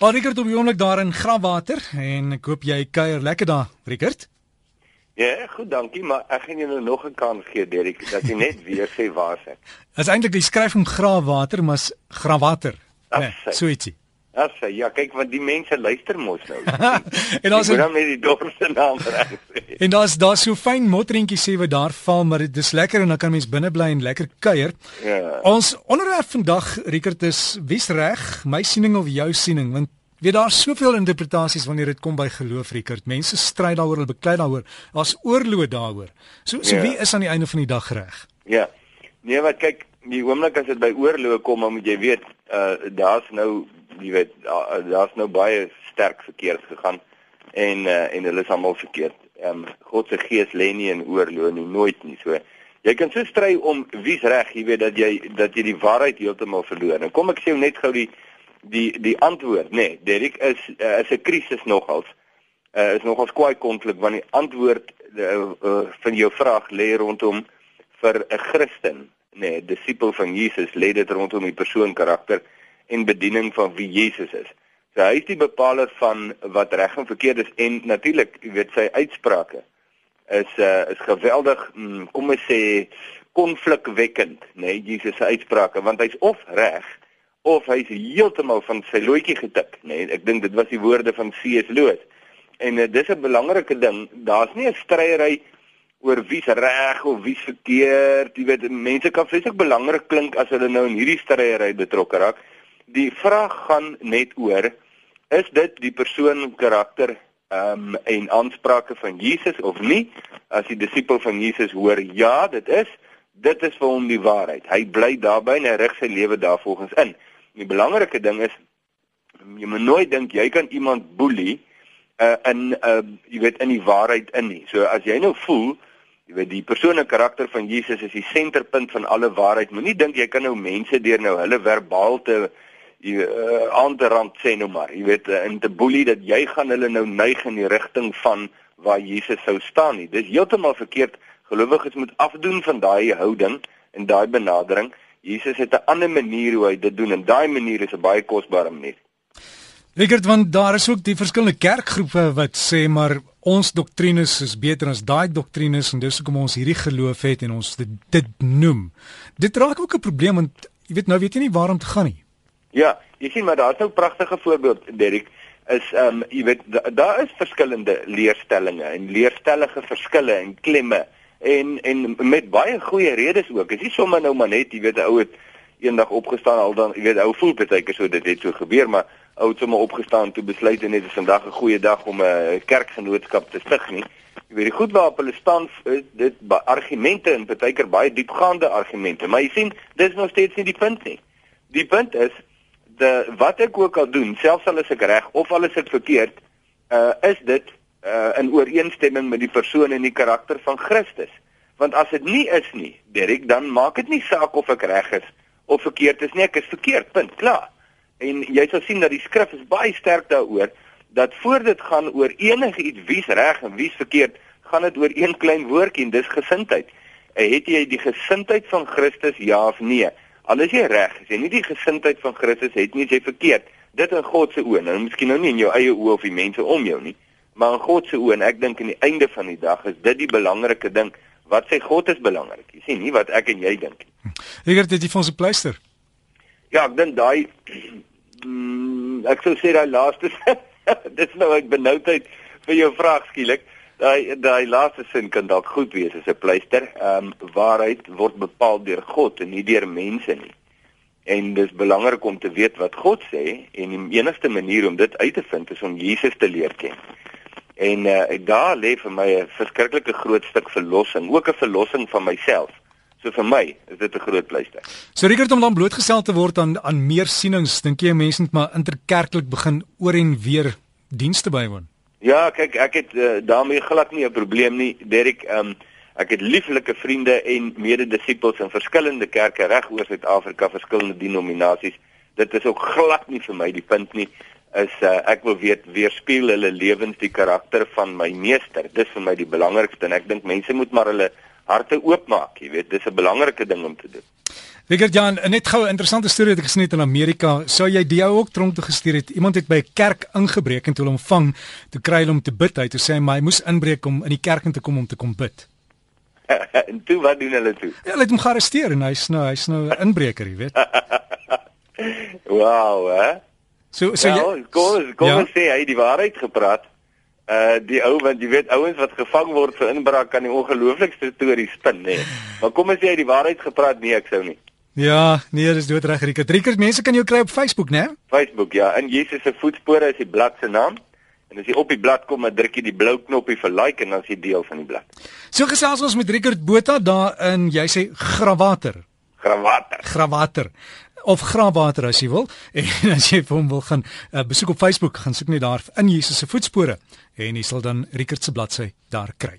Maar Rickert op die oomblik daar in Grabwater en ek hoop jy kuier lekker daar, Rickert. Ja, goed, dankie, maar ek gaan jou nou nog 'n kans gee, Derek, dat jy net weer sê waar se. Dit is eintlik die skryf van Grabwater, maar's Grabwater. Nee, so ietsie. Ag, ja, kyk want die mense luister mos nou. en daar's dan net die dorpse naam reg. en daar's daar's so fyn motreentjies sê wat daar val, maar dit is lekker en dan kan mens binne bly en lekker kuier. Ja. Ons onderwerp vandag, Rickert, is wie's reg, my siening of jou siening, want weet daar's soveel interpretasies wanneer dit kom by geloof, Rickert. Mense stry daaroor, hulle beklei daaroor. Daar's oorlog daaroor. So so ja. wie is aan die einde van die dag reg? Ja. Nee, wat kyk, die oomblik as dit by oorlog kom, dan moet jy weet, uh daar's nou jy weet daar's nou baie sterk verkeerd gegaan en uh, en hulle is almal verkeerd. Ehm um, God se gees lê nie in oorlog nie, nooit nie. So jy kan so stry om wie's reg, jy weet dat jy dat jy die waarheid heeltemal verloor. En kom ek sê jou net gou die die die antwoord, nê. Nee, Derek is uh, is 'n krisis nogals. Uh, is nogals kwai konflik want die antwoord uh, uh, van jou vraag lê rondom vir 'n Christen, nê, nee, disipel van Jesus, lê dit rondom die persoon karakter en bediening van wie Jesus is. So hy is die bepaler van wat reg en verkeerd is en natuurlik, jy weet sy uitsprake is uh is geweldig mm, kom ons sê konflikwekkend, nê, nee, Jesus se uitsprake want hy's of reg of hy's heeltemal van sy loetjie getik, nê. Nee, ek dink dit was die woorde van C.S. Lewis. En uh, dis 'n belangrike ding, daar's nie 'n stryery oor wie's reg of wie's verkeerd. Jy weet, mense kan vreeslik belangrik klink as hulle nou in hierdie stryery betrokke raak die vraag gaan net oor is dit die persoon karakter ehm um, en aansprake van Jesus of nie? As die disipel van Jesus hoor ja dit is dit is vir hom die waarheid. Hy bly daarby en hy rig sy lewe daarvolgens in. Die belangrike ding is jy moet nooit dink jy kan iemand boelie uh, in uh, jy weet in die waarheid in nie. So as jy nou voel jy weet die persoon en karakter van Jesus is die senterpunt van alle waarheid moenie dink jy kan nou mense deur nou hulle verbaal te jy uh, aan die rand sê nou maar, jy weet uh, in te boelie dat jy gaan hulle nou neig in die rigting van waar Jesus sou staan nie. Dis heeltemal verkeerd. Gelowiges moet afdoen van daai houding en daai benadering. Jesus het 'n ander manier hoe hy dit doen en daai manier is 'n baie kosbare manier. Rigert want daar is ook die verskillende kerkgroepe wat sê maar ons doktrines is beter as daai doktrines en dis hoekom ons hierdie geloof het en ons dit, dit noem. Dit raak ook 'n probleem want jy weet nou weet jy nie waar om te gaan nie. Ja, jy sien maar daar's nou 'n pragtige voorbeeld Derek is ehm um, jy weet daar is verskillende leerstellings en leerstellige verskille en klemme en en met baie goeie redes ook. Is nie sommer nou maar net jy weet 'n ou het eendag opgestaan al dan jy weet ou voel baie keer so dit het so gebeur maar ou het sommer opgestaan toe besluit en net is vandag 'n goeie dag om 'n kerkgenootskap te stig nie. Jy weet die goed waarop hulle staan dit argumente en baie keer baie diepgaande argumente, maar jy sien dis nog steeds nie die punt nie. Die punt is de wat ek ook al doen, selfs al is ek reg of al is ek verkeerd, uh is dit uh in ooreenstemming met die persoon en die karakter van Christus. Want as dit nie is nie, Derek, dan maak dit nie saak of ek reg is of verkeerd is nie, ek is verkeerd, punt, klaar. En jy sal sien dat die skrif is baie sterk daaroor dat voor dit gaan oor enigiets wie's reg en wie's verkeerd, gaan dit oor een klein woordjie en dis gesindheid. Het jy die gesindheid van Christus ja of nee? Al is jy reg, as jy nie die gesindheid van Christus het nie, is jy verkeerd. Dit in God se oë, nou miskien nou nie in jou eie oë of die mense om jou nie, maar in God se oë en ek dink aan die einde van die dag is dit die belangrike ding. Wat sê God is belangrik? Jy sien nie wat ek en jy dink nie. Rigert, dit is vir ons 'n pleister. Ja, ek dink daai mm, ek sou sê daai laaste dis nou ek benoudheid vir jou vraag skielik. Daai daai laaste sin kan dalk goed wees as 'n pleister. Ehm um, waarheid word bepaal deur God en nie deur mense nie. En dis belangrik om te weet wat God sê en die enigste manier om dit uit te vind is om Jesus te leer ken. En uh, daar lê vir my 'n verskriklike groot stuk verlossing, ook 'n verlossing van myself. So vir my is dit 'n groot pleister. So Richard om dan blootgestel te word aan aan meer sienings, dink jy mense moet maar interkerklik begin oor en weer dienste bywoon? Ja, kyk, ek het uh, daarmee glad nie 'n probleem nie. Derek, um, ek het lieflike vriende en mede-disippels in verskillende kerke reg oor Suid-Afrika, verskillende denominasies. Dit is ook glad nie vir my die punt nie. Is uh, ek wil weet weerspieël hulle lewens die karakter van my meester. Dis vir my die belangrikste en ek dink mense moet maar hulle harte oopmaak, jy weet, dis 'n belangrike ding om te doen. Wigert Jan, net gou 'n interessante storie wat ek gesien het in Amerika. Sou jy die ou ook tronk toe gestuur het? Iemand het by 'n kerk ingebreek en toe hom vang, toe kry hulle hom te bid uit. Toe sê hy maar hy moes inbreek om in die kerk in te kom om te kom bid. en toe wat doen hulle toe? Ja, hulle het hom gearresteer en hy's nou hy's nou 'n inbreker, jy weet. wow, hè? So so ja, jy kom kom ja? sê hy die waarheid gepraat. Uh die ou want jy weet ouens wat gevang word vir inbraak kan die ongelooflikste stories spin, nê. Maar kom as jy die waarheid gepraat nie, ek sou nie. Ja, nee, dis doodreg Rieke. Rieke, mense kan jou kry op Facebook, né? Facebook, ja. In Jesus se voetspore is die blad se naam. En as jy op die blad kom, dan druk jy die blou knoppie vir like en dan is jy deel van die blad. So gesels ons met Rickert Botha daar in jy sê Grawater. Grawater. Grawater of Grawater as jy wil. En as jy hom wil gaan uh, besoek op Facebook, gaan soek net daar in Jesus se voetspore en jy sal dan Rickert se bladsy daar kry.